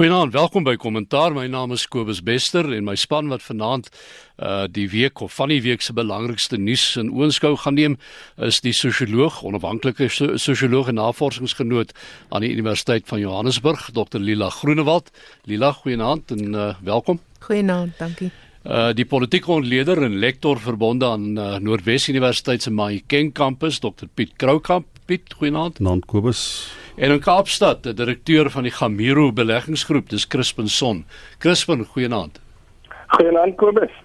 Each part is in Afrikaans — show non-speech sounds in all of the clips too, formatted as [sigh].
Goeienaand, welkom by Kommentaar. My naam is Kobus Bester en my span wat vanaand uh die week of van die week se belangrikste nuus in oënskou gaan neem is die sosioloog, onafhanklike sosioloog en navorsingsgenoot aan die Universiteit van Johannesburg, Dr Lila Groenewald. Lila, goeienaand en uh welkom. Goeienaand, dankie. Uh die politieke ontleder en lektor verbonde aan uh, Noordwes Universiteit se Mahikeng kampus, Dr Piet Kroukamp. Piet, goeienaand. Naam Kobus. En in Kaapstad, die direkteur van die Gamiro beleggingsgroep, dis Crispin Son. Crispin, goeienaand. Goeienaand Kobus.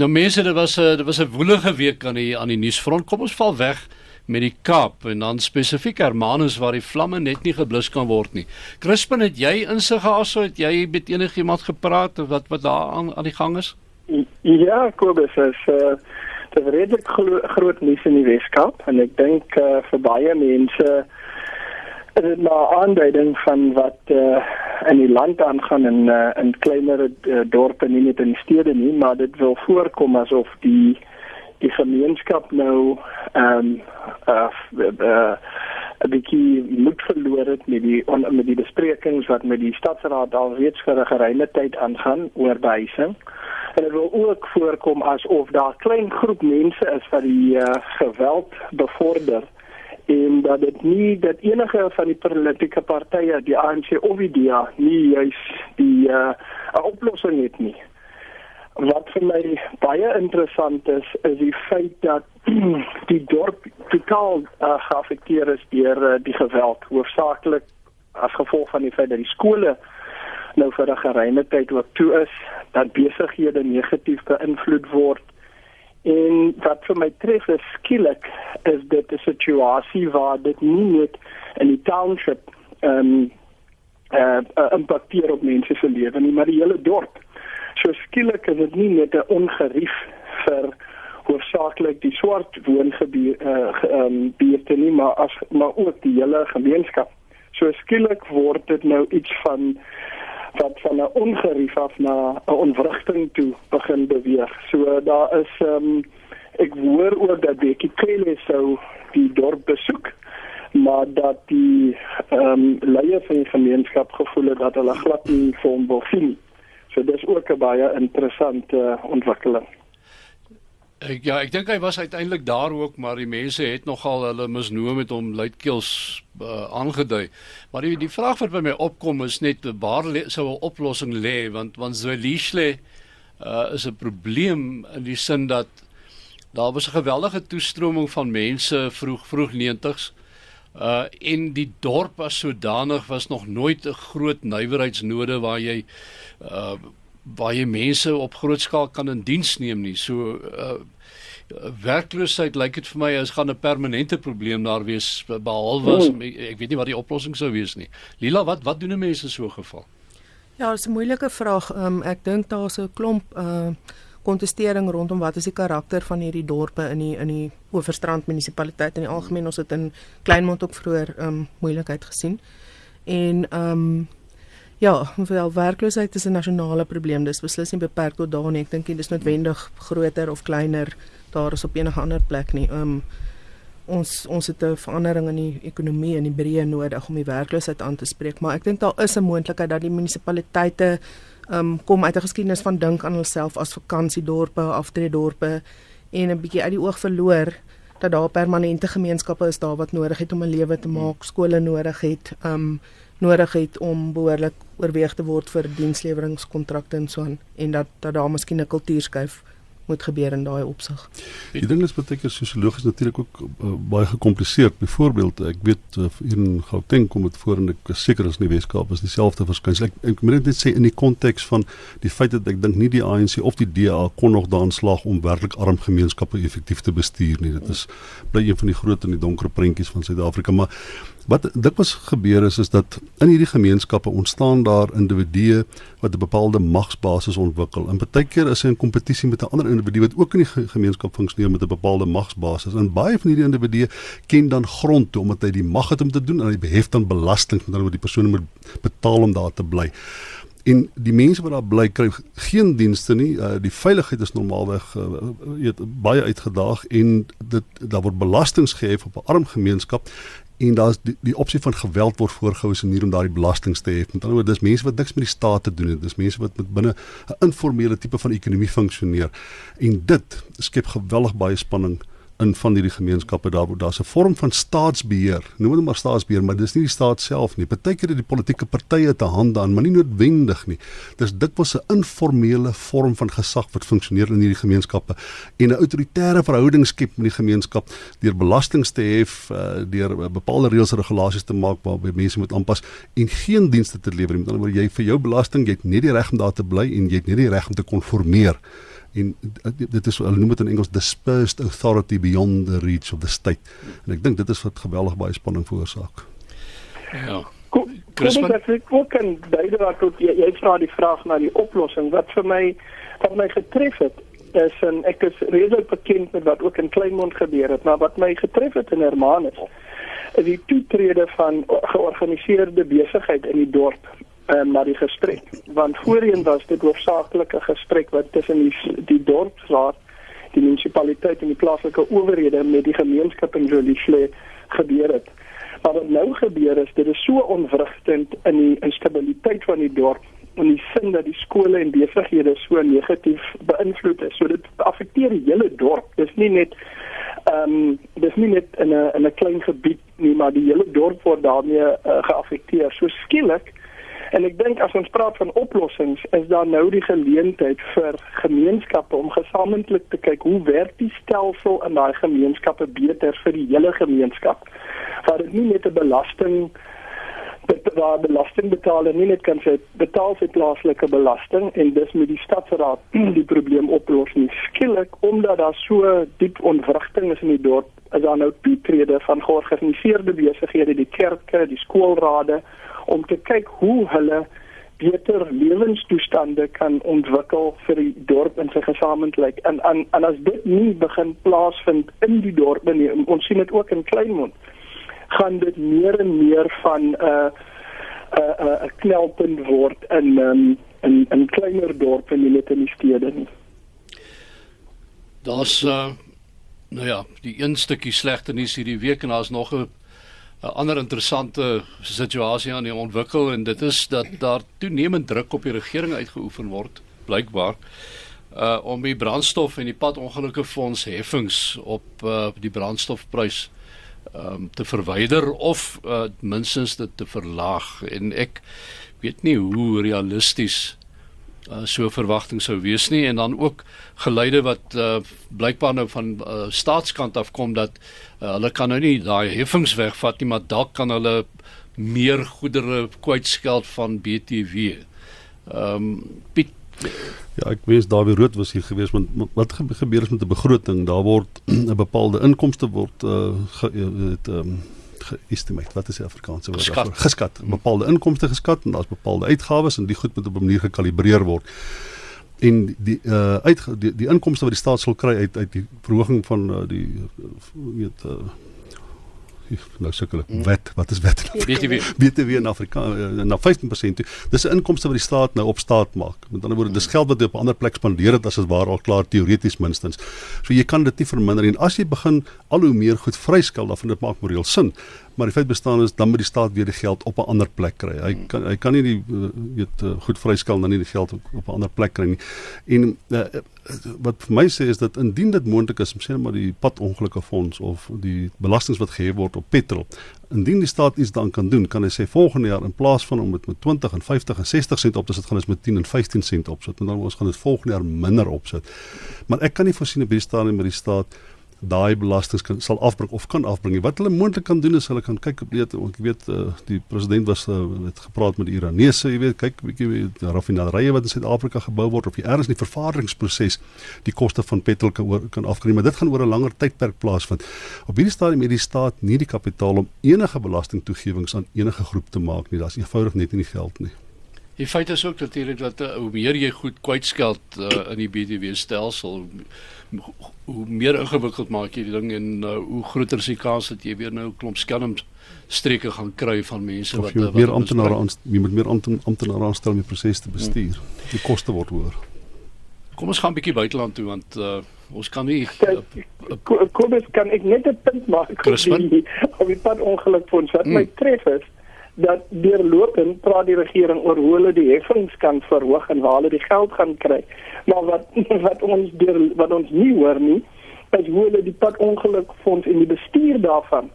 Nou mense, dit was 'n dit was 'n woelige week aan die aan die nuusfront. Kom ons val weg met die Kaap en dan spesifiek Hermanus waar die vlamme net nie geblus kan word nie. Crispin, het jy insig gehad so het jy met enigiemand gepraat of wat wat daar aan aan die gang is? Ja, Kobus, is uh is redelik gro groot nuus in die Weskaap en ek dink uh, vir baie mense uh, Dit is nou aanduiding van wat uh, in die land aangaan in uh, in kleiner uh, dorpe nie net in die stede nie, maar dit wil voorkom asof die die gemeenskap nou ehm um, uh, uh, 'n bietjie moed verloor het met die on, met die besprekings wat met die stadsraad al reeds vir 'n geruime tyd aangaan oor behuising. En dit wil ook voorkom asof daar klein groep mense is wat die uh, geweld bevorder en dat dit nie dat enige van die politieke partye die ANC of die DA nie juis die uh, 'n oplossing het nie. Wat vir my baie interessant is is die feit dat [clears throat] die dorp totaal uh, geaffekteer is deur uh, die geweld hoofsaaklik as gevolg van die feit dat die skole nou vir 'n geruime tyd ook toe is dat besighede negatief beïnvloed word En wat vir my tref is skielik is dit 'n situasie waar dit nie net in die township ehm um, eh uh, impakteer op mense se lewe nie, maar die hele dorp. So skielik is dit nie net 'n ongerief vir hoofsaaklik die swart woongebied eh uh, ehm um, nie, maar as maar ook die hele gemeenskap. So skielik word dit nou iets van wat van 'n ongerief af na 'n ontwrigting toe begin beweeg. So daar is ehm um, ek hoor ook dat Bekkie Cele sou die dorp besoek maar dat die ehm um, leiers van die gemeenskap gevoel het dat hulle glad nie vir hom wil sien. So dis ook 'n baie interessante ontwikkeling. Ek ja, ek dink hy was uiteindelik daar ook, maar die mense het nogal hulle misnoom met hom luidkeels uh, aangedui. Maar die die vraag wat by my opkom is net waar sou 'n oplossing lê want want Zwelishle uh, is 'n probleem in die sin dat daar was 'n geweldige toestroming van mense vroeg vroeg 90s. Uh in die dorp as sodanig was nog nooit 'n groot nywerheidsnode waar jy uh waar jy mense op groot skaal kan in diens neem nie. So uh werkloosheid lyk dit vir my as gaan 'n permanente probleem daar wees behalwe as, hmm. ek weet nie wat die oplossing sou wees nie. Lila, wat wat doen mense in so 'n geval? Ja, dit is 'n moeilike vraag. Um, ek dink daar's 'n klomp uh kontestering rondom wat is die karakter van hierdie dorpe in die in die Oeverstrand munisipaliteit in die algemeen ons het in Kleinmond ook vroeër um moeilikheid gesien. En um Ja, wel werkloosheid is 'n nasionale probleem. Dis beslis nie beperk tot daar nie. Ek dink dit is noodwendig groter of kleiner daar is op enige ander plek nie. Um ons ons het 'n verandering in die ekonomie en die breë nodig om die werkloosheid aan te spreek, maar ek dink daar is 'n moontlikheid dat die munisipaliteite um kom uit 'n geskiedenis van dink aan hulself as vakansiedorpe, aftreedorpe en 'n bietjie uit die oog verloor dat daar permanente gemeenskappe is daar wat nodig het om 'n lewe te maak, skole nodig het. Um nodig het om behoorlik oorweeg te word vir diensleweringskontrakte en so aan en dat dat daar miskien 'n kultuurskuif moet gebeur in daai opsig. Die ding is baie keer sosiologies natuurlik ook uh, baie gekompliseerd. Byvoorbeeld, ek weet uh, hier in Gauteng kom dit voor en ek seker is in die Weskaap is dieselfde verskynsel. Ek, ek moet net sê in die konteks van die feit dat ek dink nie die ANC of die DA kon nog daan slag om werklik arm gemeenskappe effektief te bestuur nie. Dit is bly een van die groot en die donker prentjies van Suid-Afrika, maar Wat dikwels gebeur is is dat in hierdie gemeenskappe ontstaan daar individue wat 'n bepaalde magsbasis ontwikkel. En baie keer is hy in kompetisie met 'n ander individu wat ook in die gemeenskap funksioneer met 'n bepaalde magsbasis. En baie van hierdie individue ken dan grond toe omdat hy die mag het om te doen en hy behef dan belasting met hulle wat die persone moet betaal om daar te bly en die mense wat daar bly kry geen dienste nie uh, die veiligheid is normaalweg uh, weet baie uitgedaag en dit daar word belastings gehef op 'n arm gemeenskap en daar's die, die opsie van geweld word voorgehou as 'n manier om daardie belastings te hef. Met ander woorde, dis mense wat niks met die staat te doen het. Dis mense wat met binne 'n informele tipe van ekonomie funksioneer. En dit skep geweldig baie spanning in van hierdie gemeenskappe daar waar daar's 'n vorm van staatsbeheer. Noem dit maar staatsbeheer, maar dis nie die staat self nie. Partykeer het die politieke partye te hande aan, maar nie noodwendig nie. Dis dikwels 'n informele vorm van gesag wat funksioneer in hierdie gemeenskappe en 'n autoritaire verhouding skep met die gemeenskap deur belastings te hef, uh, deur bepaalde reëls en regulasies te maak waarby mense moet aanpas en geen dienste te lewer nie. Met ander woorde, jy vir jou belasting, jy het nie die reg om daar te bly en jy het nie die reg om te konformeer en dit is hulle noem dit in Engels dispersed authority beyond the reach of the state. En ek dink dit is wat geweldig baie spanning veroorsaak. Ja. Chris, ek ek ook kan bydrae tot jy, jy vra die vraag na die oplossing wat vir my wat my getref het is en ek is redelik bekend met wat ook in Kleinmond gebeur het, maar wat my getref het in Hermanus is die toetrede van georganiseerde besigheid in die dorp um, na die gesprek. Want voorheen was dit hoofsaaklik 'n gesprek wat tussen die die dorpsraad die munisipaliteit en die plaaslike owerhede met die gemeenskap in Jolisle gebeur het. Maar wat nou gebeur is dit is so onwrigtend in die instabiliteit van die dorp en die sin dat die skole en besighede so negatief beïnvloed is. So dit affekteer die hele dorp. Dis nie net ehm um, dis nie net in 'n in 'n klein gebied nie maar die hele dorp word daarmee uh, geaffekteer. So skielik En ek dink as ons praat van oplossings, is daar nou die geleentheid vir gemeenskappe om gesamentlik te kyk hoe werk die stelsel in daai gemeenskappe beter vir die hele gemeenskap. Dat dit nie net 'n belasting dat daar belasting betaal en nie net kan sê betaal vir plaaslike belasting en dis met die stadsraad [clears throat] die probleem oplos nie skielik omdat daar so diep ontwrigting is in die dorp is daar nou toetrede van georganiseerde besighede die kerke die skoolrade om te kyk hoe hulle beter lewenstoestande kan ontwikkel vir die dorp en sy gesamentlik. En en en as dit nie begin plaasvind in die dorp nie, ons sien dit ook in Kleinmond, gaan dit meer en meer van 'n uh, 'n uh, 'n uh, 'n knelpunt word in um, in in kleiner dorpe nie net in die stede nie. Daar's uh, nou ja, die een stukkie slegte nuus hierdie week en daar's nog 'n 'n ander interessante situasie aan die ontwikkel en dit is dat daar toenemend druk op die regering uitgeoefen word blykbaar uh om die brandstof en die padongelukke fonds heffings op uh die brandstofprys um te verwyder of uh minstens dit te verlaag. En ek weet nie hoe realisties uh, so verwagting sou wees nie en dan ook geleide wat uh, blykbaar nou van uh, staatskant af kom dat uh, hulle kan nou nie daai heffings wegvat nie maar dalk kan hulle meer goedere kwytskeld van BTW. Ehm um, Piet Ja, ek weet daar weer rood was hier gewees want wat gebeur is met 'n begroting? Daar word [clears throat] 'n bepaalde inkomste word uh het ehm um, geestimeer. Wat is die Afrikaanse woord daarvoor? Geskat. Hmm. Bepaalde inkomste geskat en daar's bepaalde uitgawes en die goed moet op 'n manier gekalibreer word. En die uh uit die, die inkomste wat die staat sal kry uit uit die verhoging van uh, die weet uh nou sukkel ek. Wet wat is wet BTW [laughs] BTW in Afrika na 15% toe. Dis 'n inkomste wat die staat nou op staat maak. Met ander woorde dis geld wat jy op 'n ander plek spandeer het as dit waar al klaar teoreties minstens. So jy kan dit nie verminder en as jy begin al hoe meer goed vryskel dan van dit maak moreel sin maar die feit bestaan is dan moet die staat weer die geld op 'n ander plek kry. Hy kan hy kan nie die eh, weet uh, goed vryskel dan nie die geld op, op 'n ander plek kry nie. En uh, wat vir my sê is dat indien dit moontlik is om sê maar die padongelukke fonds of die belastings wat gehef word op petrol, indien die staat iets dan kan doen, kan hy sê volgende jaar in plaas van om dit met 20 en 50 en 60 sent op te sit, gaan ons met 10 en 15 sent opsit en dan ons gaan dit volgende jaar minder opsit. Maar ek kan nie voorsien op die stadium met die staat daai belastings kan sal afbring of kan afbring. Wat hulle moontlik kan doen is hulle kan kyk weet ek weet uh, die president was uh, het gepraat met die Iranese, jy weet kyk bietjie raffinaderye wat in Suid-Afrika gebou word of die erns die vervaardigingsproses die koste van petrol kan oor, kan afkry, maar dit gaan oor 'n langer tydperk plaasvind. Op hierdie stadium het die staat nie die kapitaal om enige belastingtoegewings aan enige groep te maak nie. Daar's eenvoudig net nie geld nie. Die feit is ook natuurlik dat uh, hoe meer jy goed kwytskeld uh, in die BTW stelsel hoe meer ingewikkeld maak jy die ding en uh, hoe groter is die kans dat jy weer nou 'n klomp skelms streke gaan kry van mense of wat jy meer amptenare aan jy moet meer amptenare aanstel om die proses te bestuur. Hmm. Die koste word hoër. Kom ons gaan 'n bietjie buiteland toe want uh, ons kan nie uh, Kobus kan ek net 'n punt maak op die op die pad ongeluk fonds wat mm. my tref is dat deurlopend praat die regering oor hoe hulle die heffings kan verhoog en waar hulle die geld gaan kry. Maar wat [laughs] wat ons deur wat ons nie hoor nie, is hoe hulle die pad ongeluk fonds en die bestuur daarvan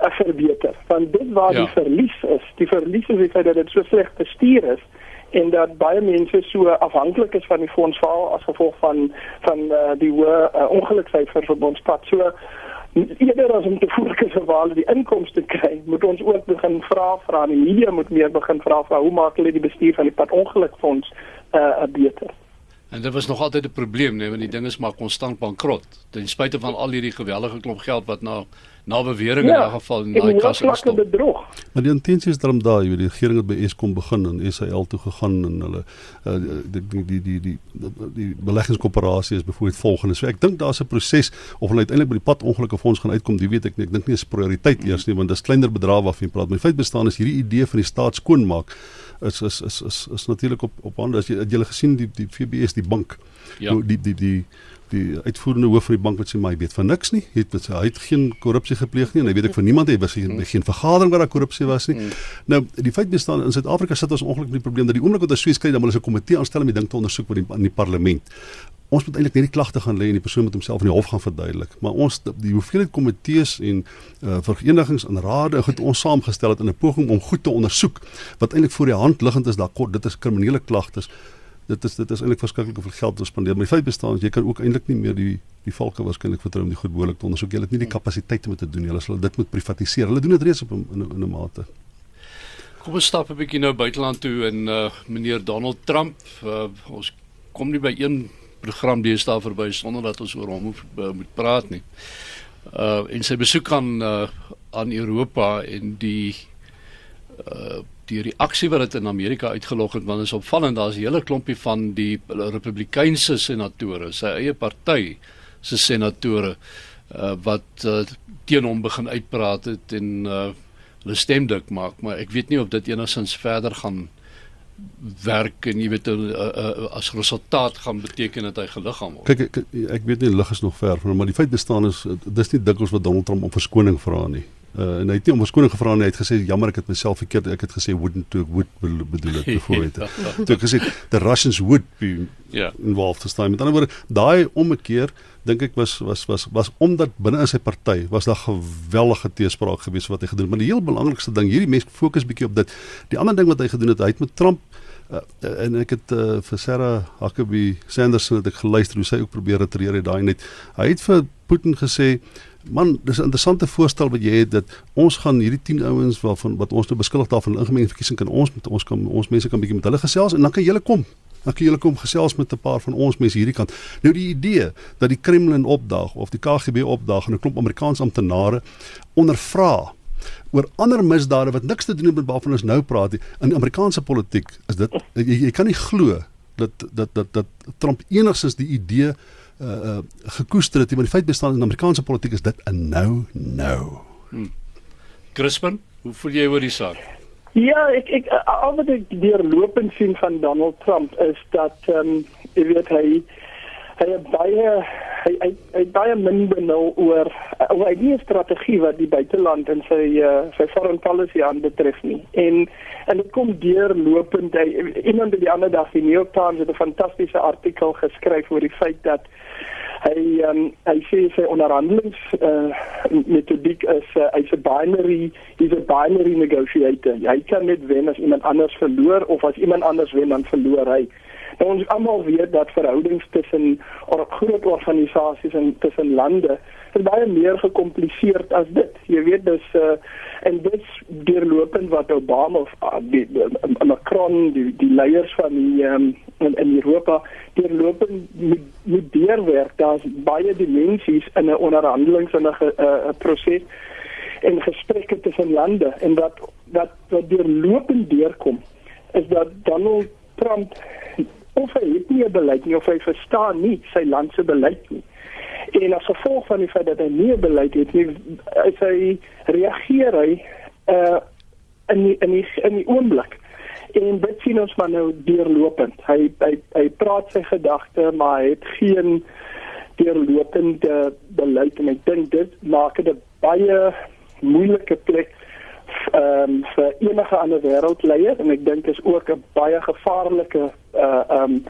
uh, verbeter. Want dit waar ja. die verlies is, die verlies is dat dit so sleg bestuur is en dat baie mense so afhanklik is van die fonds veral as gevolg van van uh, die hoë uh, ongeluksyfers op ons pad. So eerder as om te fokus op waar hulle die inkomste kry, moet ons ook begin vra vra die media moet meer begin vra vra hoe maak hulle die bestuur van die pad ongelukfonds uh, beter. En dit was nog altyd 'n probleem, nee, want die ding is maar konstant bankrot. Ten spyte van al hierdie gewellige klomp geld wat nou na bewering ja, in 'n geval in daai gestop. bedrog. Maar die intensie is daarom daai, die regering het by Eskom begin en SAL toe gegaan en hulle uh, die die die die die, die beleggingskoöperasie is byvoorbeeld volgende. So ek dink daar's 'n proses of hulle uiteindelik by die pad ongelukkige fonds gaan uitkom, die weet ek nie. Ek dink nie is prioriteit eers nie, want dis kleiner bedrae waarvan jy praat. Maar die feit bestaan is hierdie idee van die staat skoonmaak is is is is, is natuurlik op op hande as jy het jy gesien die die FBS die bank ja. die die die die uitvoerende hoof van die bank wat sê maar hy weet van niks nie. Hy het hy het geen korrupsie gepleeg nie en hy weet ek van niemand het was geen, mm. geen vergadering waar daar korrupsie was nie. Mm. Nou die feit bestaan in Suid-Afrika sit ons ongelukkig met die probleem dat die oomblik wat ons Swees kry dan ons 'n komitee aanstel om die ding te ondersoek by die in die parlement. Ons moet eintlik net die klagte gaan lê en die persoon moet homself in die hof gaan verduidelik. Maar ons die hoeveelheid komitees en uh, verenigings en rade het ons saamgestel het in 'n poging om goed te ondersoek wat eintlik voor die hand liggend is daar kort dit is kriminele klagtes dit is dit is eintlik verskriklik hoeveel geld ons spandeer. Maar die feit bestaan is jy kan ook eintlik nie meer die die valke waarskynlik vertrou om die goed behoorlik te ondersoek. Jy het nie die kapasiteit om dit te doen nie. Hulle sal dit moet privatiseer. Hulle doen dit reeds op in in 'n mate. Kom ons stap 'n bietjie nou buiteland toe en uh meneer Donald Trump, uh, ons kom nie by een program deesdae verby sonder dat ons oor hom moet, uh, moet praat nie. Uh en sy besoek aan uh aan Europa en die uh die reaksie wat dit in Amerika uitgelok het want is opvallend daar's 'n hele klompie van die Republikeinse senatore sy eie party se senatore uh, wat uh, teen hom begin uitpraat het en uh, hulle stem dik maak maar ek weet nie of dit enigins verder gaan werk en jy weet uh, uh, as resultaat gaan beteken dat hy gelig gaan word. Kyk ek, ek weet nie lig is nog ver van maar die feit bestaan is dis nie dikwels wat Donald Trump om verskoning vra nie. Uh, en hy het nie om verskoning gevra nie, hy het gesê jammer ek het myself verkeerd, ek het gesê wouldn't to would bedoel dit voor het. [laughs] Toe ek gesê the Russians would be ja yeah. involved this time. Met ander woorde, daai ommekeer dink ek was was was was omdat binne in sy party was daar geweldige teespraak gewees wat hy gedoen. Maar die heel belangrikste ding, hierdie mense fokus bietjie op dit. Die ander ding wat hy gedoen het, hy het met Trump uh, en ek het uh, vir Sarah Huckabee Sanderson het ek geluister hoe sy ook probeer retireer het daai net. Hy het vir Putin gesê Man, dis 'n interessante voorstel wat jy het dat ons gaan hierdie 10 ouens waarvan wat ons nou beskuldig daarvan ingemengde verkiesing kan ons met ons kan ons mense kan bietjie met hulle gesels en dan kan julle kom. Dan kan julle kom gesels met 'n paar van ons mense hierdie kant. Nou die idee dat die Kremlin opdaag of die KGB opdaag en 'n klomp Amerikaanse amptenare ondervra oor ander misdade wat niks te doen het met waarvan ons nou praat in die Amerikaanse politiek is dit jy, jy kan nie glo dat dat dat dat Trump enigstens die idee uh, uh gekoester het, maar die feit bestaan in Amerikaanse politiek is dit 'n nou nou. Hmm. Crispin, hoe voel jy oor die saak? Ja, ek ek al wat ek deurlopend sien van Donald Trump is dat ehm um, jy weet hy hy baie hy hy, hy baie min benul oor oor die strategie wat die buiteland in sy uh, sy foreign policy aanbetref nie. En en dit kom deurlopend hy iemand die ander dag die New York Times het 'n fantastiese artikel geskryf oor die feit dat hy um, hy sê sy onderhandelings uh, metodiek is uh, hy's 'n binary he's a binary negotiator. Hy kan net wen as iemand anders verloor of as iemand anders wen dan verloor hy. Nou, ons almal weet dat verhoudings tussen or groot organisasies en tussen lande is baie meer gekompliseerd as dit. Jy weet dis uh, en dit deurlopend wat Obama of uh, die, die, Macron die die leiers van die um, in, in Europa deurlopend moet moet deurwerk. Daar's baie dimensies in 'n onderhandelings en 'n uh, proses en gesprekke tussen lande en wat wat wat deurlopend deurkom is dat Donald Trump of hy het nie 'n beleid nie of hy verstaan nie sy land se beleid nie en as gevolg van die feit dat hy nie beleid het nie is hy reageer hy uh, in die, in die, in die oomblik En dit sien ons maar nou deurlopend. Hy hy hy praat sy gedagte, maar hy het geen deurlopende beleid en ek dink dit maak dit 'n baie moeilike plek ehm um, vir enige ander wêreldleier en ek dink is ook 'n baie gevaarlike uh ehm um,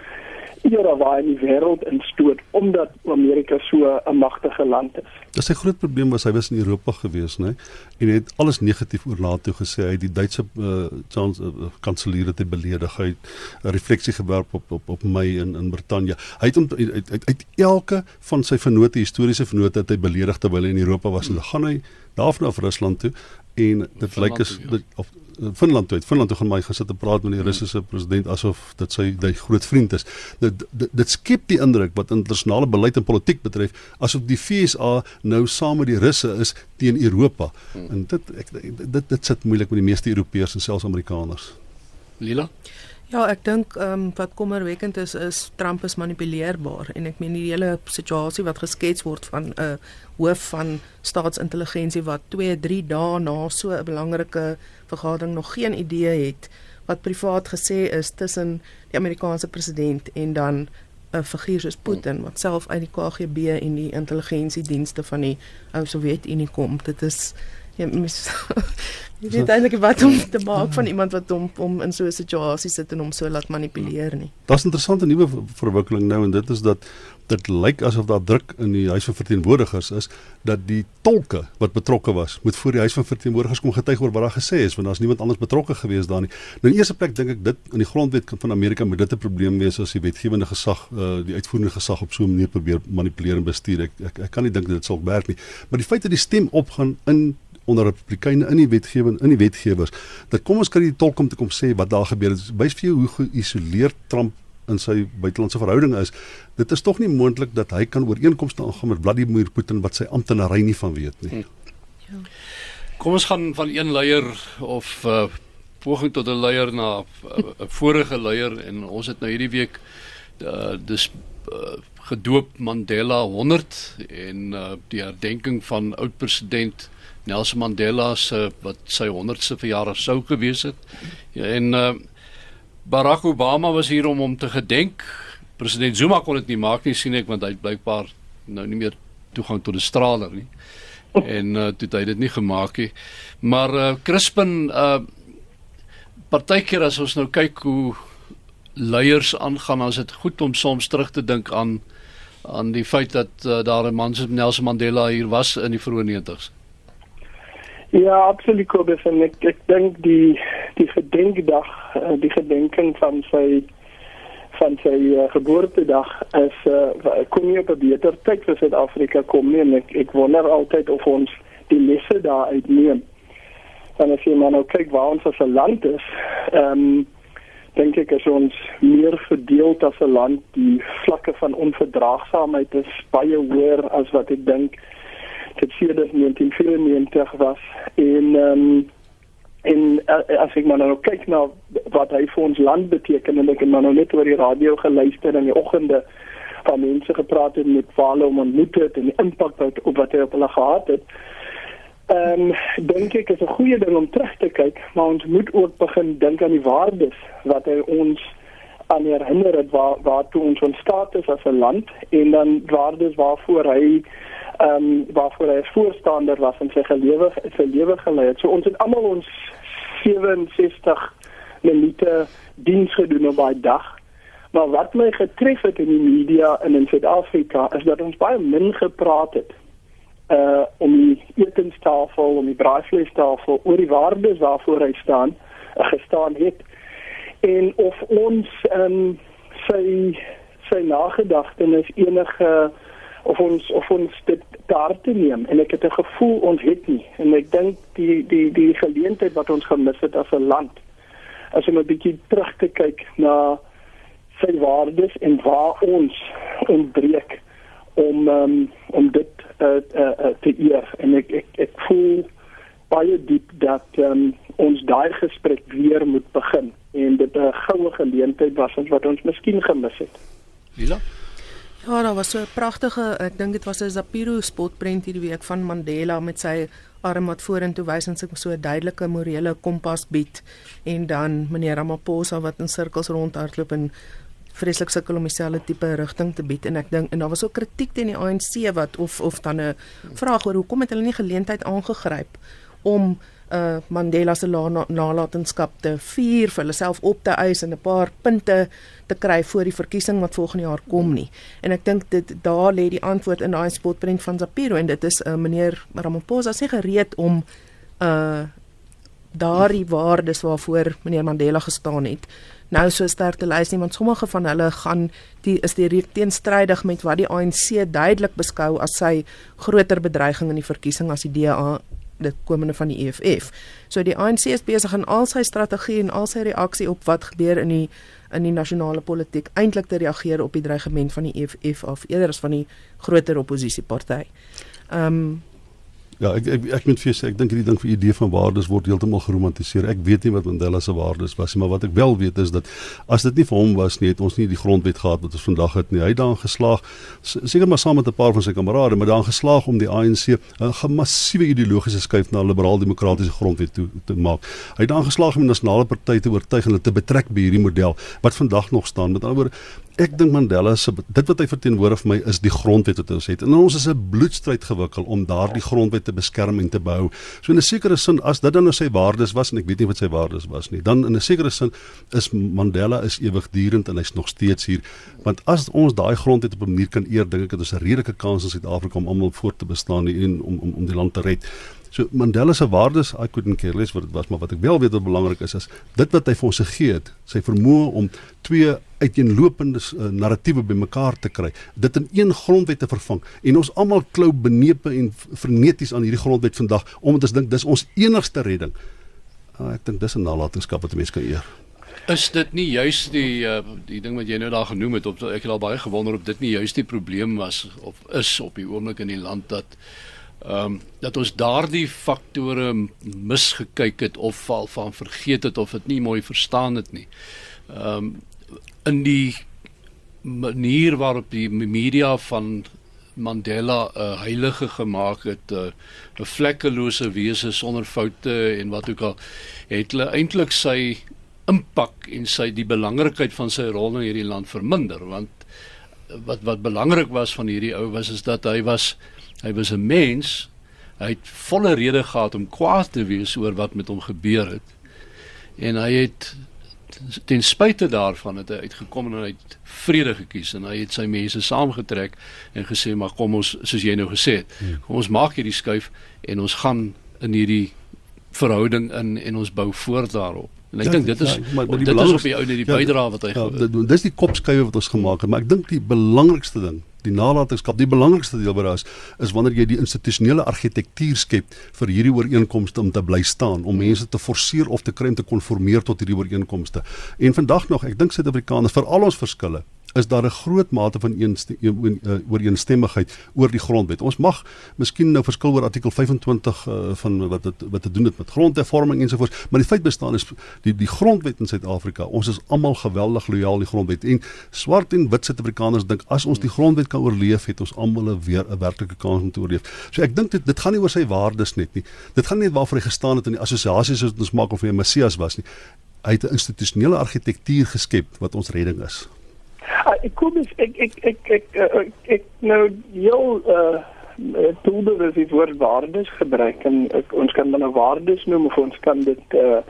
era waar die wêreld instoot omdat Amerika so 'n magtige land is. Dis sy groot probleem was hy was in Europa gewees, nê? En hy het alles negatief oor NATO gesê. Hy het die Duitse uh, chans uh, kanselier het beledig. Hy het 'n refleksie gewerp op op op my in in Brittanje. Hy het om uit uit, uit elke van sy vennote, historiese vennote het hy beledig terwyl hy in Europa was. En dan gaan hy daarvan af Rusland toe en dit lyk is ja. dit, of Finland toe. Finland toe gaan my gesit en praat met die Russiese president asof dit sy die groot vriend is. Dit dit, dit skep die indruk wat internasionale beleid en politiek betref asof die FSA nou saam met die Russe is teen Europa. Hmm. En dit ek dit dit sit moeilik met die meeste Europeërs en selfs Amerikaners. Lila Ja, ek dink ehm um, wat kommerwekkend is is Trump is manipuleerbaar en ek meen die hele situasie wat geskets word van 'n uh, hoof van staatsintelligensie wat 2, 3 dae na so 'n belangrike vergadering nog geen idee het wat privaat gesê is tussen die Amerikaanse president en dan 'n figuur soos Putin wat self uit die KGB en die intelligensiedienste van die ou Sowjetunie kom. Dit is ja, mis [laughs] Jy weet eintlik wat om te maak van iemand wat hom om in so 'n situasie sit en hom so laat manipuleer nie. Daar's 'n interessante nuwe verwikkeling nou en dit is dat dit lyk asof daar druk in die huis van verteenwoordigers is dat die tolke wat betrokke was moet voor die huis van verteenwoordigers kom getuig oor wat daar gesê is want daar's niemand anders betrokke gewees daar nie. Nou in eerste plek dink ek dit in die grondwet van Amerika moet dit 'n probleem wees as die wetgewende gesag uh, die uitvoerende gesag op so 'n manier probeer manipuleer en bestuur. Ek ek, ek kan nie dink dit sal werk nie. Maar die feit dat die stem opgaan in onder republikeine in die wetgewing in die wetgewers. Dat kom ons kry die tolk om te kom sê wat daar gebeur het. Wys vir jou hoe geïsoleerd Trump in sy buitelandse verhoudinge is. Dit is tog nie moontlik dat hy kan ooreenkomste aangaan met Vladimir Putin wat sy amptenary nie van weet nie. Ja. kom ons gaan van een leier of uh, poging tot 'n leier na 'n uh, vorige leier en ons het nou hierdie week uh, dis uh, gedoop Mandela 100 en uh, die herdenking van oud president Nelson Mandela se wat sy 100ste verjaardag sou gewees het. Ja, en uh, Barack Obama was hier om hom te gedenk. President Zuma kon dit nie maak nie sien ek want hy blykbaar nou nie meer toegang tot die straler nie. En uh, toe het hy dit nie gemaak nie. Maar uh, Crispin uh partykeer as ons nou kyk hoe leiers aangaan, as dit goed om soms terug te dink aan aan die feit dat uh, daar 'n man soos Nelson Mandela hier was in die vroeë 90's. Ja, absoluut Kobus. En ek ek dink die die gedenkdag, eh, die gedenking van sy van sy uh, geboortedag is uh, kom nie op 'n beter tyd vir Suid-Afrika kom nie. En ek ek wonder altyd of ons die lesse daar uitneem. Dan as jy maar nou kyk waar ons as 'n land is, ehm um, dink ek as ons meer verdeel as 'n land, die vlakke van onverdraagsaamheid is baie hoër as wat ek dink dit sê dat 1994 was en um, en uh, as ek maar nou kyk na wat hy vir ons land beteken en ek het maar nou net oor die radio geluister in die oggende van mense gepraat het met Vale om ontmoet het en die impak wat op wat hy op hulle gehad het. Ehm um, dink ek is 'n goeie ding om terug te kyk, maar ons moet ook begin dink aan die waardes wat hy ons aan herinner het waar waartoe ons ontstaan het as 'n land en dan waardes waarvoor hy ehm um, waarvoor hy voorstander was en sy gelewe sy lewe gelei het. So ons het almal ons 67 minute diens gedoen op daai dag. Maar wat my getref het in die media in in Suid-Afrika is dat ons baie min gepraat het uh om die etenstafel, om die braaivleistafel oor die waardes waarvoor hy staan, gestaan het en of ons ehm um, sy sy nagedagtenis enige of ons of ons dit daar te neem. En ek het 'n gevoel ons het nie. En ek dink die die die geleentheid wat ons gemis het as 'n land as om 'n bietjie terug te kyk na sy waardes en waar ons ontbreek om um, om dit uh, uh, uh, te eer. En ek ek ek voel baie diep dat um, ons daai gesprek weer moet begin en dit 'n goue geleentheid was wat ons miskien gemis het. Lila? Ja, daar was so 'n pragtige, ek dink dit was 'n Zapiro spotprent hierdie week van Mandela met sy arm wat vorentoe wys en sy so 'n duidelike morele kompas bied. En dan meneer Ramaphosa wat in sirkels rondhardloop en vreeslik sukkel om dieselfde tipe rigting te bied. En ek dink en daar was ook kritiek teen die ANC wat of of dan 'n vraag oor hoekom het hulle nie geleentheid aangegryp om uh Mandela se nalatenskap te vier vir hulle self op te eis en 'n paar punte te kry voor die verkiesing wat volgende jaar kom nie. En ek dink dit daar lê die antwoord in daai spotprent van Zapiro en dit is uh, meneer Ramaphosa sê gereed om uh daardie waardes waarvoor meneer Mandela gestaan het nou so sterk te lys nie want sommige van hulle gaan die is die teenstrydig met wat die ANC duidelik beskou as sy groter bedreiging in die verkiesing as die DA dit komende van die EFF. So die ANC is besig in al sy strategie en al sy reaksie op wat gebeur in die in die nasionale politiek eintlik te reageer op die dreigement van die EFF of eerder as van die groter oppositieparty. Ehm um, Ja, ek ek ek moet vir sê ek dink hierdie ding vir idee van waardes word heeltemal geromantiseer. Ek weet nie wat Mandela se waardes was nie, maar wat ek wel weet is dat as dit nie vir hom was nie, het ons nie die grondwet gehad wat ons vandag het nie. Hy het daarin geslaag, seker maar saam met 'n paar van sy kamerade, maar daarin geslaag om die ANC 'n massiewe ideologiese skuif na 'n liberaal-demokratiese grondwet toe te maak. Hy het daarin geslaag om die nasionale party te oortuig en hulle te betrek by hierdie model wat vandag nog staan. Met ander woorde, ek dink Mandela se dit wat hy verteenwoordig vir my is die grondwet wat ons het. En ons is 'n bloedstryd gewikkel om daardie grondwet te beskerm en te behou. So in 'n sekere sin as dit dan nou sy waardes was en ek weet nie wat sy waardes was nie, dan in 'n sekere sin is Mandela is ewigdurend en hy's nog steeds hier. Want as ons daai grondwet op 'n manier kan eer, dink ek het ons 'n redelike kans in Suid-Afrika om almal voort te bestaan en om om om die land te red. So Mandela se waardes, I couldn't care less wat dit was, maar wat ek wel weet wat belangrik is, is dit wat hy vir ons gegee het, sy vermoë om twee uiteenlopende uh, narratiewe bymekaar te kry, dit in een grondwet te vervang. En ons almal klou benepe en verneties aan hierdie grondwet vandag omdat ons dink dis ons enigste redding. Uh, ek dink dis 'n nalatenskap wat mense kan eer. Is dit nie juist die uh, die ding wat jy nou daar genoem het op ek het al baie gewonder of dit nie juist die probleem was of is op die oomblik in die land dat ehm um, dat ons daardie faktore misgekyk het of val van vergeet het of dit nie mooi verstaan het nie. Ehm um, in die manier waarop die media van Mandela 'n uh, heilige gemaak het, 'n uh, vlekkelose wese sonder foute en wat ook al het hulle eintlik sy impak en sy die belangrikheid van sy rol in hierdie land verminder want wat wat belangrik was van hierdie ou was is dat hy was Hy was 'n mens. Hy het volle rede gehad om kwaad te wees oor wat met hom gebeur het. En hy het ten spyte daarvan het hy uitgekom en hy het vrede gekies en hy het sy mense saamgetrek en gesê maar kom ons soos jy nou gesê het. Hmm. Kom ons maak hierdie skuif en ons gaan in hierdie verhouding in en ons bou voort daarop. En ek ja, dink dit is ja, maar, maar dit is op die ou net die ja, bydrae wat hy ja, dit, dis die kopskuive wat ons gemaak het, maar ek dink die belangrikste ding die nalatenskap die belangrikste deel wat daar is is wanneer jy die institusionele argitektuur skep vir hierdie ooreenkomste om te bly staan om mense te forceer of te kry om te konformeer tot hierdie ooreenkomste. En vandag nog ek dink Suid-Afrikaners vir al ons verskille is daar 'n groot mate van eh, ooreenstemmigheid oor die grondwet. Ons mag miskien nou verskil oor artikel 25 uh, eh, van wat dit wat te doen het met grondhervorming ensovoorts, maar die feit bestaan is die die grondwet in Suid-Afrika. Ons is almal geweldig lojaal die grondwet en swart en wit Suid-Afrikaners dink as ons die grondwet kan oorleef, het ons almal weer 'n werklike kans om te oorleef. So ek dink dit dit gaan nie oor sy waardes net nie. Dit gaan nie net waarvoor hy gestaan het in die assosiasies wat ons maak of hy 'n messias was nie. Hy het 'n institusionele argitektuur geskep wat ons redding is. Ah, ek kom ek ek ek ek ek, ek, ek, ek nou heel uh dat dit word waardes gebruik en ek, ons kan dan 'n waardes noem of ons kan dit uh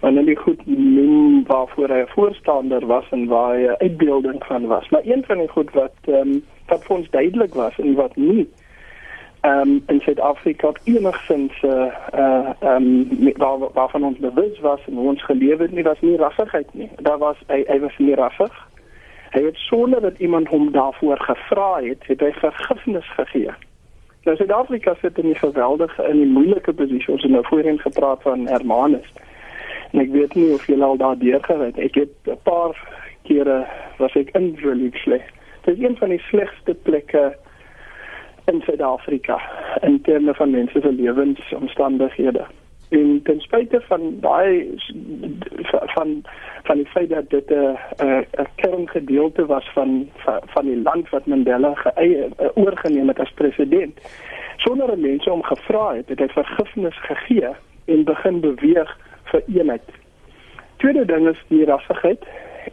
nou nie goed noem waarvoor hy 'n voorstander was en waar hy 'n uitbeelding van was. Maar een van die goed wat ehm um, wat vir ons duidelik was en wat nie ehm um, in Suid-Afrika enigsins uh uh ehm um, waar waarvan ons bewus was en hoe ons geleef het nie was nie rassigheid nie. Daar was hy hy was nie rassig Hy het sonder dat iemand hom daarvoor gevra het, het hy vergifnis gegee. Nou Suid-Afrika sit in 'n geweldige in 'n moeilike posisie. Ons het nou voorheen gepraat van Hermanus. En ek weet nie of jy al daar deurgery het. Ek het 'n paar kere was ek in Village. Dit is een van die slegste plekke in Suid-Afrika in terme van mense se lewensomstandighede. En ten spyte van daai van van die feit dat dit 'n 'n 'n kerngedeelte was van, van van die land wat Mandela geëie uh, oorgeneem het as president. Sonder 'n mens om gevra het, het hy vergifnis gegee en begin beweeg vir eenheid. Tweede ding is die rassigheid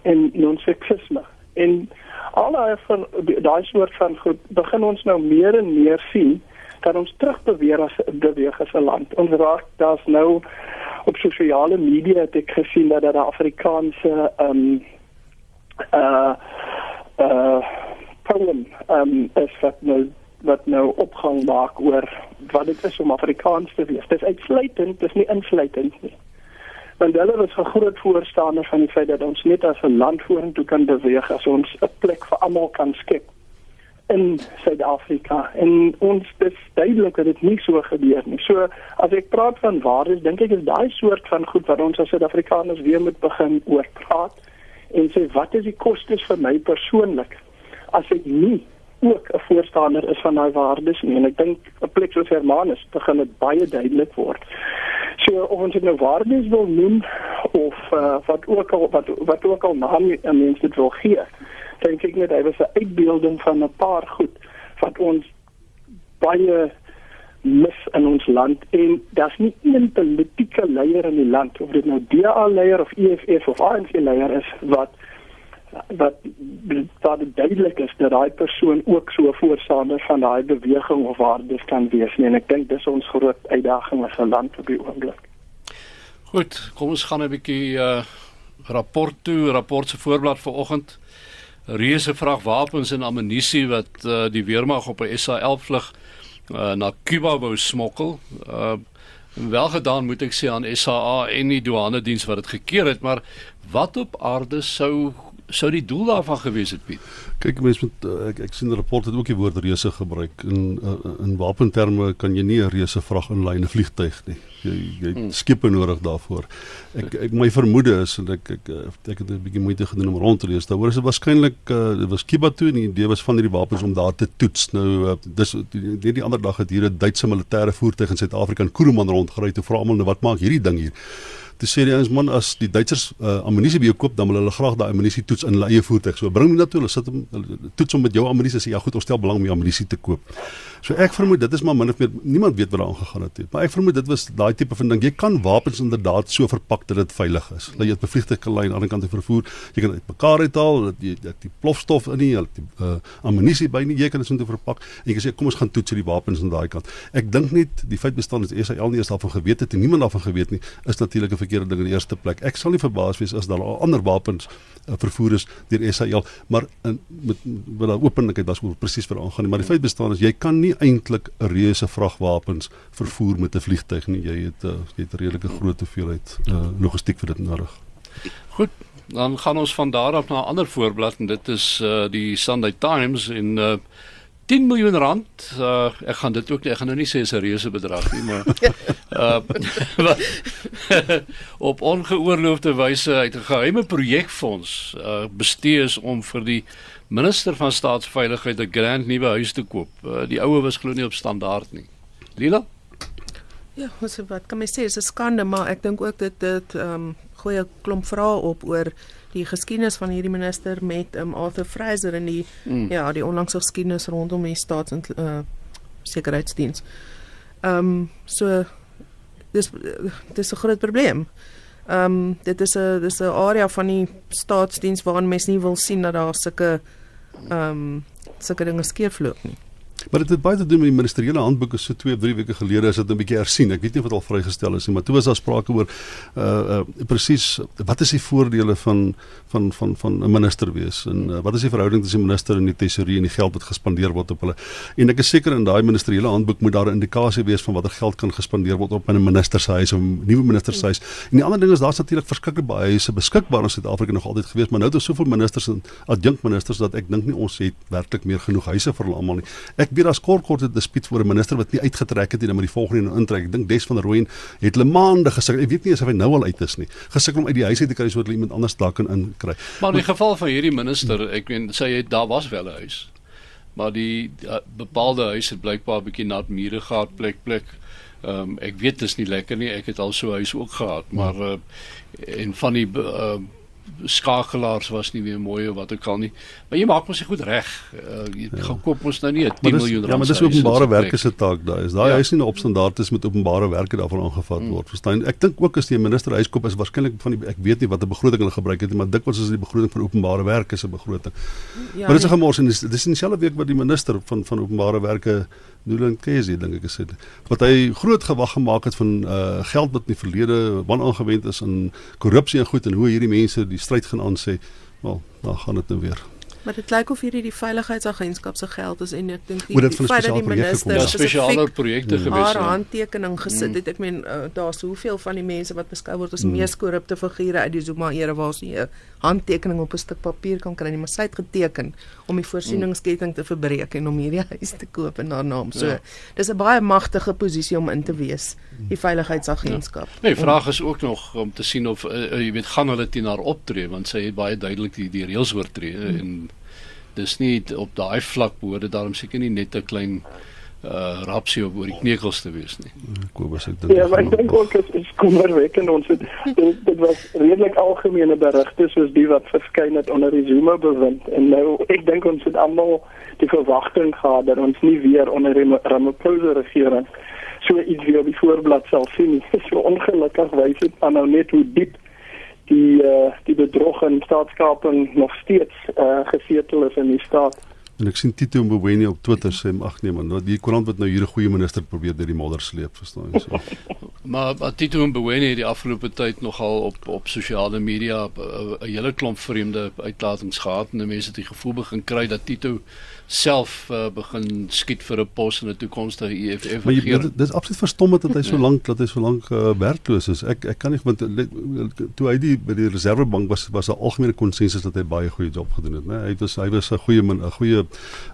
en non-seksisme. En al daai van daai soort van goed begin ons nou meer en meer sien dat ons terugbeweeg as beweeg as 'n land. Ons raak daar's nou op sosiale media het ek gesien dat daar Afrikaanse ehm um, uh uh poem ehm um, is wat nou wat nou opgang maak oor wat dit is om Afrikaans te wees. Dit is uitsluitend, dit is nie insluitend nie. Want hulle was 'n groot voorstander van die feit dat ons net as 'n land vorentoe kan beweeg as ons 'n plek vir almal kan skep in Suid-Afrika en ons dis duidelik dat dit nie so gebeur nie. So as ek praat van waardes, dink ek is daai soort van goed wat ons as Suid-Afrikaners weer moet begin oor praat en sê wat is die kostes vir my persoonlik as ek nie ook 'n voorstander is van daai waardes nie en ek dink 'n plek soos Hermanus begin dit baie duidelik word. So of ons dit nou waardes wil noem of uh, wat ook al wat wat ook al naam mense dit wil gee dink ek net hy was 'n uitbeelding van 'n paar goed wat ons baie mis in ons land en daar's nie een politieke leier in die land of dit nou DA leier of EFF of ANC leier is wat wat wat duidelik is dat daai persoon ook so 'n voorstander van daai beweging of waardes kan wees nie en ek dink dis ons groot uitdaging as 'n land op die oomblik. Goed, kom ons gaan 'n bietjie uh rapport toe, rapport se voorblad vanoggend reuse vragwapens en ammunisie wat uh, die weermag op 'n SA11 vlug uh, na Kuba wou smokkel. Uh, wel gedaan moet ek sê aan SAA en die douane diens wat dit gekeer het, maar wat op aarde sou sou die doel daarvan gewees het Piet? Kyk mense met uh, ek ek sien die rapport het ook die woord reuse gebruik in uh, in wapenterme kan jy nie 'n reuse vrag in 'n [laughs] vliegtyg nie. Jy jy hmm. skepe nodig daarvoor. Ek ek my vermoede is en ek ek ek het 'n bietjie moeite gedoen om rond te lees. Daaroor is dit waarskynlik uh, was Kiba toe en die idee was van hierdie wapens om daar te toets. Nou uh, dis die, die, die ander dag het hier 'n Duitse militêre voertuig in Suid-Afrika in Kuruman rondgery te vra almal nou wat maak hierdie ding hier. Toe sê die ouens man as die Duitsers uh, ammunisie by jou koop dan wil hulle graag daai ammunisie toets in hulle eie voertuig. So bring hom na toe, hulle sit hom toets hom met jou ammunisie sê ja goed, ons stel belang om jou ammunisie te koop. So ek vermoed dit is maar min of meer niemand weet wat daar aangegaan het nie. Maar ek vermoed dit was daai tipe van ding. Jy kan wapens inderdaad so verpak dat dit veilig is. Dat jy dit bevliegtuig kan lei aan die ander kant vervoer. Jy kan dit mekaar uithaal dat jy dat die plofstof in nie, die uh, ammunisie by nie, jy kan dit so verpak en jy kan sê kom ons gaan toets hierdie wapens aan daai kant. Ek dink net die feit bestaan dat SAL nie eens daarvan geweet het en niemand daarvan geweet nie, is natuurlik 'n verkeerde ding in die eerste plek. Ek sal nie verbaas wees as daar ander wapens uh, vervoer is deur SAL, maar in met wat daar openlikheid was oor presies wat aangaan nie, maar die feit bestaan is jy kan nie eintlik 'n reuse vragwapens vervoer met 'n vliegtyg nie. Jy het uh, jy het 'n redelike groot hoeveelheid uh, logistiek vir dit nodig. Goed, dan gaan ons van daar af na 'n ander voorblad en dit is uh, die Sunday Times in uh, 10 miljoen rand. Uh, ek gaan dit ook nie, ek gaan nou nie sê is 'n reuse bedrag nie, maar [laughs] [laughs] uh, [laughs] op ongeoorloofde wyse uit 'n geheime projekfonds uh, bestee is om vir die minister van staatsveiligheid 'n grand nuwe huis te koop. Uh, die oue was glo nie op standaard nie. Lila? Ja, wat wat kan my sê, is 'n skande, maar ek dink ook dit dit ehm um, gooi 'n klomp vrae op oor die geskiedenis van hierdie minister met um, Arthur Fraser en die mm. ja, die onlangse geskiedenis rondom die staats en uh, sekuriteitsdiens. Ehm um, so dis dis 'n groot probleem. Ehm um, dit is 'n dis 'n area van die staatsdiens waarin mense nie wil sien dat daar sulke ehm um, sulke dinge skeefloop nie. Maar dit het baie te doen met die ministeriële handboeke so 2 of 3 weke gelede is dit 'n bietjie hersien. Ek weet nie of dit al vrygestel is nie, maar toe was daar sprake oor uh uh presies wat is die voordele van van van van 'n minister wees en uh, wat is die verhouding tussen die minister en die tesourier en die geld wat gespandeer word op hulle. En ek is seker in daai ministeriële handboek moet daar 'n indikasie wees van watter geld kan gespandeer word op 'n minister se huis of 'n nuwe minister se huis. En die ander ding is daar's natuurlik verskeie baie huise beskikbaar in Suid-Afrika nog altyd gewees, maar nou het ons soveel ministers en adjunkministers dat ek dink nie ons het werklik meer genoeg huise vir hulle almal nie. Ek weet daar's kort kort 'n dispuut voor 'n minister wat nie uitgetrek het nie, dan moet die volgende een intrek. Ek dink Des van der Rooyen het hulle maande gesukkel. Ek weet nie of hy nou al uit is nie. Gesukkel om uit die huis uit te kry sodat hulle iemand anders daar kan inkry. Maar in die geval van hierdie minister, ek weet sê hy daar was wel 'n huis. Maar die uh, bepaalde huis het blykbaar 'n bietjie nat mure gehad plek plek Ehm um, ek weet dit is nie lekker nie. Ek het al so huis ook gehad, maar uh, en van die uh, skakelaars was nie weer mooi of wat ook al nie. Maar jy maak mos goed reg. Uh, jy ja. gaan koop mos nou nie 'n 10 miljoen rand. Ja, maar dis openbare werke se taak daai. Is daai ja. huis nie op standaard is met openbare werke daarvan aangevat word. Mm. Verstaan? Ek dink ook as die minister huis koop is waarskynlik van die ek weet nie watter begroting hulle gebruik het nie, maar dikwels is die begroting van openbare werke se begroting. Ja, maar dit is nee. gemors en dis dis in dieselfde week wat die minister van van openbare werke Nuland Kesi dink ek gesê wat hy groot gewag gemaak het van uh geld wat in die verlede wanaangewend is aan korrupsie en goed en hoe hierdie mense die stryd gaan aan sê wel dan gaan dit nou weer Maar dit lyk of hierdie die veiligheidsagentskap se geld is en ek dink die feit dat die minister ja, spesiale projekte gewees het. Haar handtekening gesit het. Ek meen uh, daar's hoeveel van die mense wat beskou word as mm. mees korrupte figure uit die Zuma era waar sy 'n handtekening op 'n stuk papier kan kry maar sy het geteken om die voorsieningsketting te verbreek en om hierdie [laughs] huis te koop in haar naam. So, ja. dis 'n baie magtige posisie om in te wees, die veiligheidsagentskap. Ja. Nee, vraag is ook nog om te sien of uh, jy weet gaan hulle teen haar optree want sy het baie duidelik die, die reëls oortree mm. en dis nie op daai vlak behoorde daarom seker nie net 'n klein uh rapsie oor die kneukels te wees nie. Kobus ek dink Ja, maar ek dink ook dit is kommerwekkend ons het dit, dit was redelik algemene berigte soos die wat verskyn het onder die Zuma bewind en nou ek dink ons het almal die verwagting gehad dat ons nie weer onder die Ramaphosa regering so iets weer op die voorblad sal sien nie. [laughs] So ongelukkig wys dit aan nou net hoe diep die uh, die bedrog en staatskaping nog steeds uh, gesetel is in die staat. En ek sien Tito Mboweni op Twitter sê ag nee man, wat die koerant wat nou hier 'n goeie minister probeer deur die modder sleep, verstaan jy so. [laughs] maar maar Tito Mboweni het die afgelope tyd nogal op op sosiale media 'n hele klomp vreemde uitlatings gehad en mense het die gevoel begin kry dat Tito self uh, begin skiet vir 'n pos in 'n toekomstige EFF regering. Maar dit is absoluut verstommend dat hy so lank dat hy so lank uh, werkloos is. Ek ek kan nie want toe hy die by die Reservebank was was 'n algemene konsensus dat hy baie goeie job gedoen het, né? Hy was hy was 'n goeie 'n goeie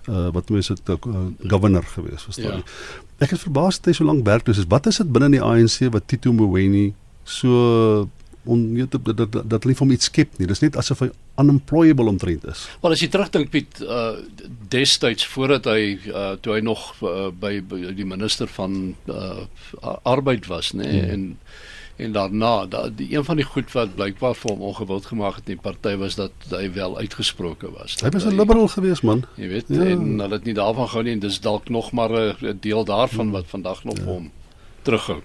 uh, wat mense dit uh, governor gewees, verstaan jy? Ja. Ek het verbaas dat hy so lank werkloos is. Wat is dit binne die ANC wat Tito Mboweni so on weet dat dat dat hulle van iets skep nie. Dis net asof hy unemployable omtrent is. Wel as jy terugdink Piet uh destyds voordat hy uh toe hy nog uh, by, by die minister van uh arbeid was nê nee, hmm. en en daarna da, die een van die goed wat blykbaar vir hom ongewild gemaak het in die party was dat hy wel uitgesproke was. Hy was 'n liberal geweest man. Jy weet ja. en hulle het nie daarvan gehou nie en dis dalk nog maar 'n deel daarvan wat vandag nog ja. hom terughou.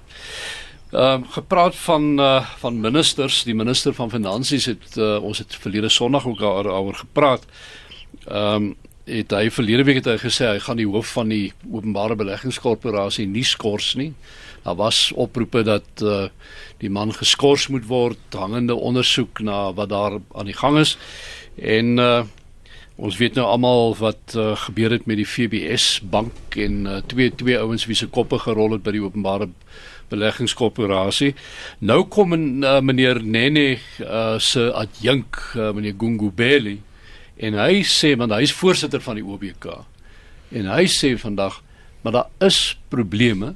Ehm um, gepraat van uh, van ministers, die minister van finansies het uh, ons het verlede Sondag ook daaroor gepraat. Ehm um, het hy verlede week het hy gesê hy gaan die hoof van die openbare beleggingskorporasie nie skors nie. Daar was oproepe dat uh, die man geskort moet word, hangende ondersoek na wat daar aan die gang is. En uh, ons weet nou almal wat uh, gebeur het met die FBS bank en uh, twee twee ouens wie se koppe gerol het by die openbare beleggingskorporasie. Nou kom en, uh, meneer Nene uh, se adjunk uh, meneer Gungubeli en hy sê want hy is voorsitter van die OBK. En hy sê vandag maar daar is probleme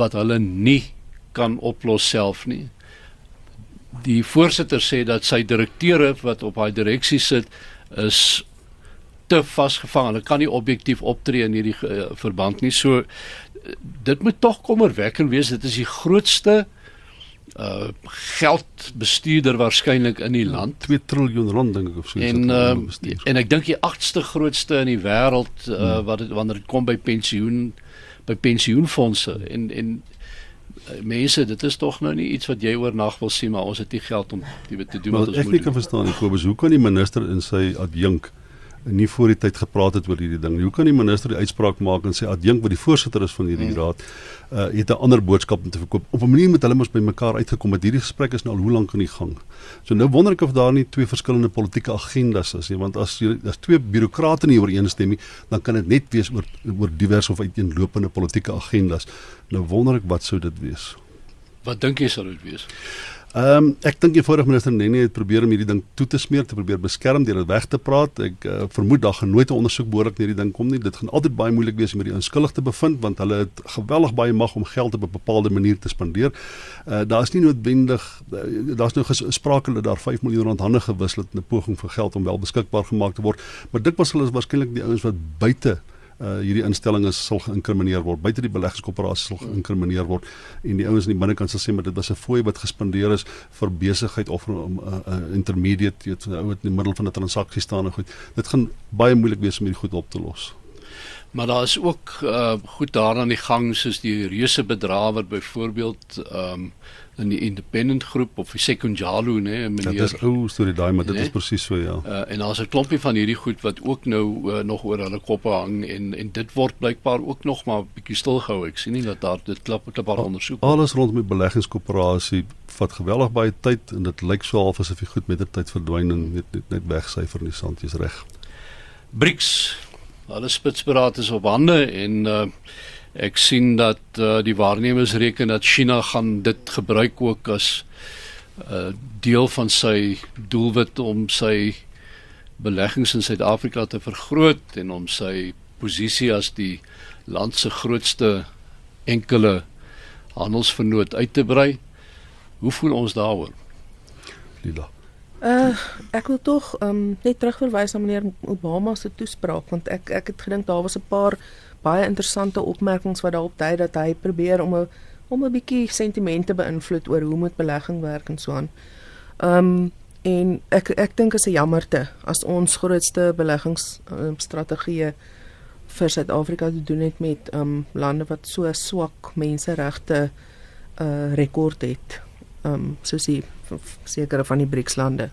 wat hulle nie kan oplos self nie. Die voorsitter sê dat sy direkteure wat op haar direksie sit is te vasgevang. Hulle kan nie objektief optree in hierdie uh, verband nie. So dit moet tog kommerwekkend wees. Dit is die grootste uh geldbestuurder waarskynlik in die land 2 triljoen rand dink ek of so en uh, en ek dink die agste grootste in die wêreld uh hmm. wat het, wanneer dit kom by pensioen by pensioenfonde en en uh, mense dit is tog nou nie iets wat jy oornag wil sien maar ons het nie geld om dit te doen wat ons moet ek nie kan verstaan Kobus hoe kan die minister in sy adjunk nie voor die tyd gepraat het oor hierdie ding. Hoe kan die minister die uitspraak maak en sê adjunk wat die voorsitter is van hierdie hmm. raad, uh het 'n ander boodskap om te verkoop. Op 'n manier moet hulle mos by mekaar uitgekom het. Hierdie gesprek is nou al hoe lank aan die gang. So nou wonder ek of daar nie twee verskillende politieke agendas is nie, want as jy as twee bureaukrate nie ooreenstem nie, dan kan dit net wees oor oor divers of uiteenlopende politieke agendas. Nou wonder ek wat sou dit wees? Wat dink jy sou dit wees? Ehm um, ek dink die vorige minister Nene het probeer om hierdie ding toe te smeer, te probeer beskerm deur dit weg te praat. Ek uh, vermoed daar gaan nooit 'n ondersoek behoorlik na hierdie ding kom nie. Dit gaan altyd baie moeilik wees om hierdie onskuldig te bevind want hulle het geweldig baie mag om geld op 'n bepaalde manier te spandeer. Uh daar is nie noodwendig uh, daar's nou gesprake dat daar 5 miljoen rand hande gewissel het in 'n poging vir geld om wel beskikbaar gemaak te word, maar dit was hulle waarskynlik die ouens wat buite uh hierdie instellings sal geïnkrimineer word. Buite die beleggingskoöperasie sal geïnkrimineer word. En die ouens aan die binnekant sal sê maar dit was 'n fooi wat gespandeer is vir besigheid of 'n um, uh, uh, intermediate weet ou wat in die middel van 'n transaksie staan en goed. Dit gaan baie moeilik wees om hierdie goed op te los. Maar daar is ook uh goed daar aan die gang soos die reuse bedrawer byvoorbeeld um in die independent groep of die Sekunjalo nê nee, meneer. Dit is ou storie daai maar dit nee? is presies so ja. Uh en daar's 'n klompie van hierdie goed wat ook nou uh, nog oor hulle koppe hang en en dit word blykbaar ook nog maar bietjie stilgehou. Ek sien nie dat daar dit klap 'n paar ondersoek. Alles rondom die beleggingskoöperasie vat geweldig baie tyd en dit lyk so half asof die goed met die tyd verdwyn en net net, net wegsyfer in die sand is reg. BRICS Alle spitsberaad is op hande en uh, ek sien dat uh, die waarnemers reken dat China gaan dit gebruik ook as 'n uh, deel van sy doelwit om sy beleggings in Suid-Afrika te vergroot en om sy posisie as die land se grootste enkele handelsvernoot uit te brei. Hoe voel ons daaroor? Lila. Uh ek wil tog um net terugverwys na meneer Obama se toespraak want ek ek het gedink daar was 'n paar baie interessante opmerkings wat daarop dui dat hy probeer om 'n om 'n bietjie sentimente beïnvloed oor hoe moet belegging werk en so aan. Um en ek ek dink is 'n jammerte as ons grootste beleggingsstrategieë um, vir Suid-Afrika te doen het met um lande wat so swak menseregte uh rekord het. Um soos die sekere van die BRICS lande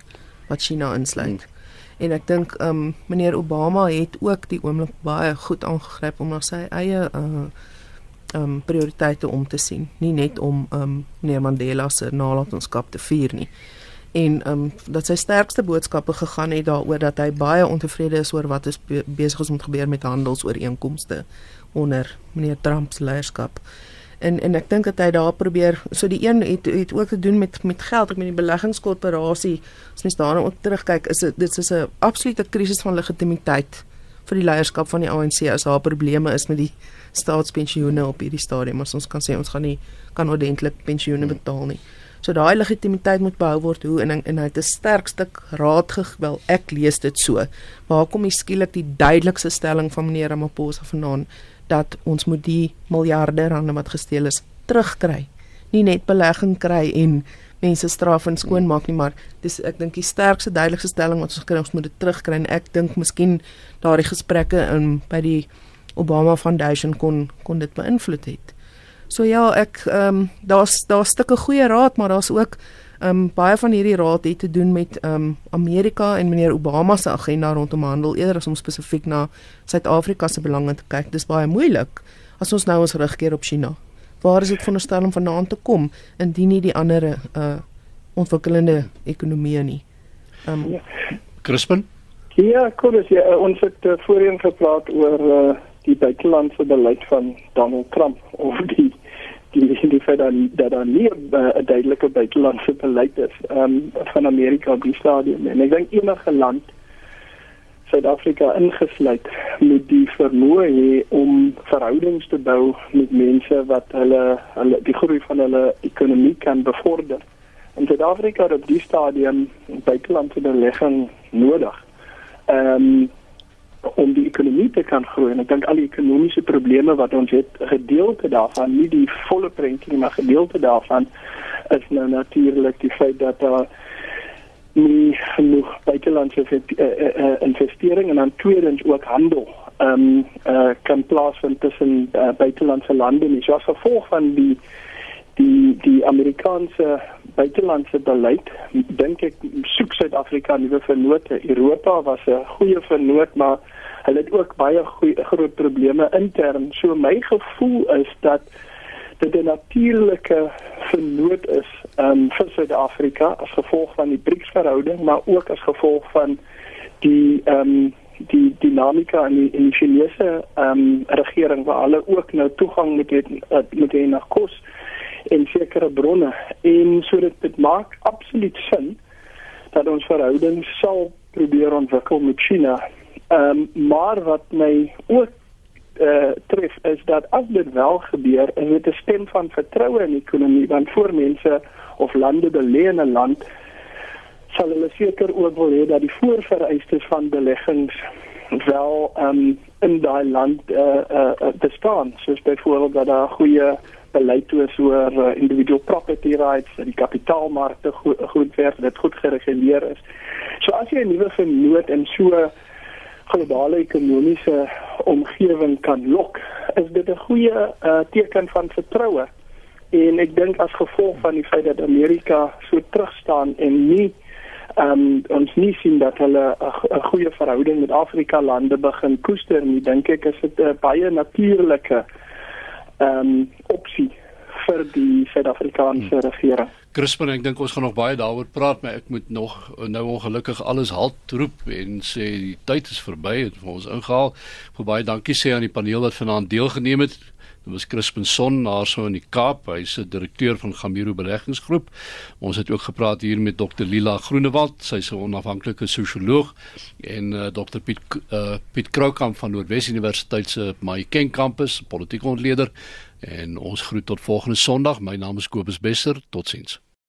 wat China insluit. Hmm. En ek dink um, meneer Obama het ook die oomblik baie goed aangegryp om na sy eie uh um, prioriteite om te sien, nie net om um, meneer Mandela se nalatenskap te vier nie. En ehm um, dat sy sterkste boodskappe gegaan het daaroor dat hy baie ontevrede is oor wat is besig om te gebeur met handelsooreenkomste onder meneer Trump se leierskap en en ek dink dat hy daar probeer so die een het het ook te doen met met geld ek met die beleggingskorporasie as mens daarna ook terugkyk is dit dit is 'n absolute krisis van legitimiteit vir die leierskap van die ANC as daar probleme is met die staatspensioene op hierdie stadium. As ons kan sê ons gaan nie kan ordentlik pensioene betaal nie. So daai legitimiteit moet behou word hoe en en hy het 'n sterk stuk raad gewel ek lees dit so waar kom die skielik die duidelikste stelling van meneer Ramaphosa vanaand dat ons moet die miljarde rande wat gesteel is terugkry. Nie net belegging kry en mense straf en skoonmaak nie, maar dis ek dink die sterkste duidelikste stelling wat ons kry ons moet dit terugkry en ek dink miskien daardie gesprekke in by die Obama Foundation kon kon dit beïnvloed het. So ja, ek ehm um, daar's daar's stukke goeie raad, maar daar's ook Ehm um, baie van hierdie raad het te doen met ehm um, Amerika en meneer Obama se agenda rondom handel eerder as om spesifiek na Suid-Afrika se belange te kyk. Dis baie moeilik as ons nou ons rugkeer op China. Waar is dit veronderstel om vanaand te kom indien nie die ander uh ontwikkelende ekonomieë nie. Ehm um, ja. Crispin? Ja, kos ja, eh, ons het uh, voorheen gepraat oor uh, die buitelandse beleid van Donald Trump of die die die feit dat dat daar nie 'n uh, duidelike buitelandse beleid is um, van Amerika op die stadium en ek dink enige land Suid-Afrika ingesluit moet die vermoë hê om verhoudings te bou met mense wat hulle hulle die groei van hulle ekonomie kan bevorder. En Suid-Afrika het op die stadium buitelandse belegging nodig. Ehm um, om die ekonomie te kan groei. En ek dink al die ekonomiese probleme wat ons het, gedeelte daarvan, nie die volle prentjie, maar gedeelte daarvan is nou natuurlik die feit dat daar nie genoeg buitelandse uh, uh, investering en dan tweedens ook handel ehm um, uh, kan plaasvind tussen uh, buitelandse lande. Dis so as gevolg van die die die Amerikaanse buitelandse beleid dink ek soek Suid-Afrika nuwe vennote. Europa was 'n goeie vennoot, maar hulle het ook baie goeie groot probleme intern. So my gevoel is dat dit 'n natuurlike vennoot is um, vir Suid-Afrika as gevolg van die BRICS-verhouding, maar ook as gevolg van die ehm um, die dinamika in die, in die Chinese ehm um, regering waar hulle ook nou toegang moet hê met hê na kos en sekere bronne en so dit dit maak absoluut sin dat ons verhoudings sal probeer ontwikkel met China. Ehm um, maar wat my ook uh tref is dat as dit wel gebeur, is dit 'n stem van vertroue in die ekonomie want voor mense of lande belê in 'n land sal hulle seker ook wil hê dat die voorvereistes van beleggings wel um, in daai land uh, uh, uh, bestaan soos byvoorbeeld dat daar goeie beleid is oor uh, individual property rights dat die kapitaalmarkte goed, goed werk dit goed gereguleer is. So as jy 'n nuwe vennoot in so globale ekonomiese omgewing kan lok is dit 'n goeie uh, teken van vertroue en ek dink as gevolg van die feit dat Amerika so terug staan en nie um, ons nie sien dat hulle 'n goeie verhouding met Afrika lande begin koester nie dink ek is dit 'n baie natuurlike ehm um, opsie vir die Suid-Afrikaanse hmm. regering. Crispin, ek dink ons gaan nog baie daaroor praat, maar ek moet nog nou ongelukkig alles halt roep en sê die tyd is verby het vir ons ingehaal. Vir baie dankie sê aan die paneel wat vanaand deelgeneem het. Dit was Crispin Son daarso in die Kaap. Hy's 'n direkteur van Gamiru Beleggingsgroep. Ons het ook gepraat hier met Dr Lila Groenewald, sy's 'n onafhanklike sosioloog en uh, Dr Piet uh, Piet Kroukamp van Noordwes Universiteit se Mahikeng kampus, politieke ontleder. En ons groet tot volgende Sondag. My naam is Kobus Besser. Totsiens.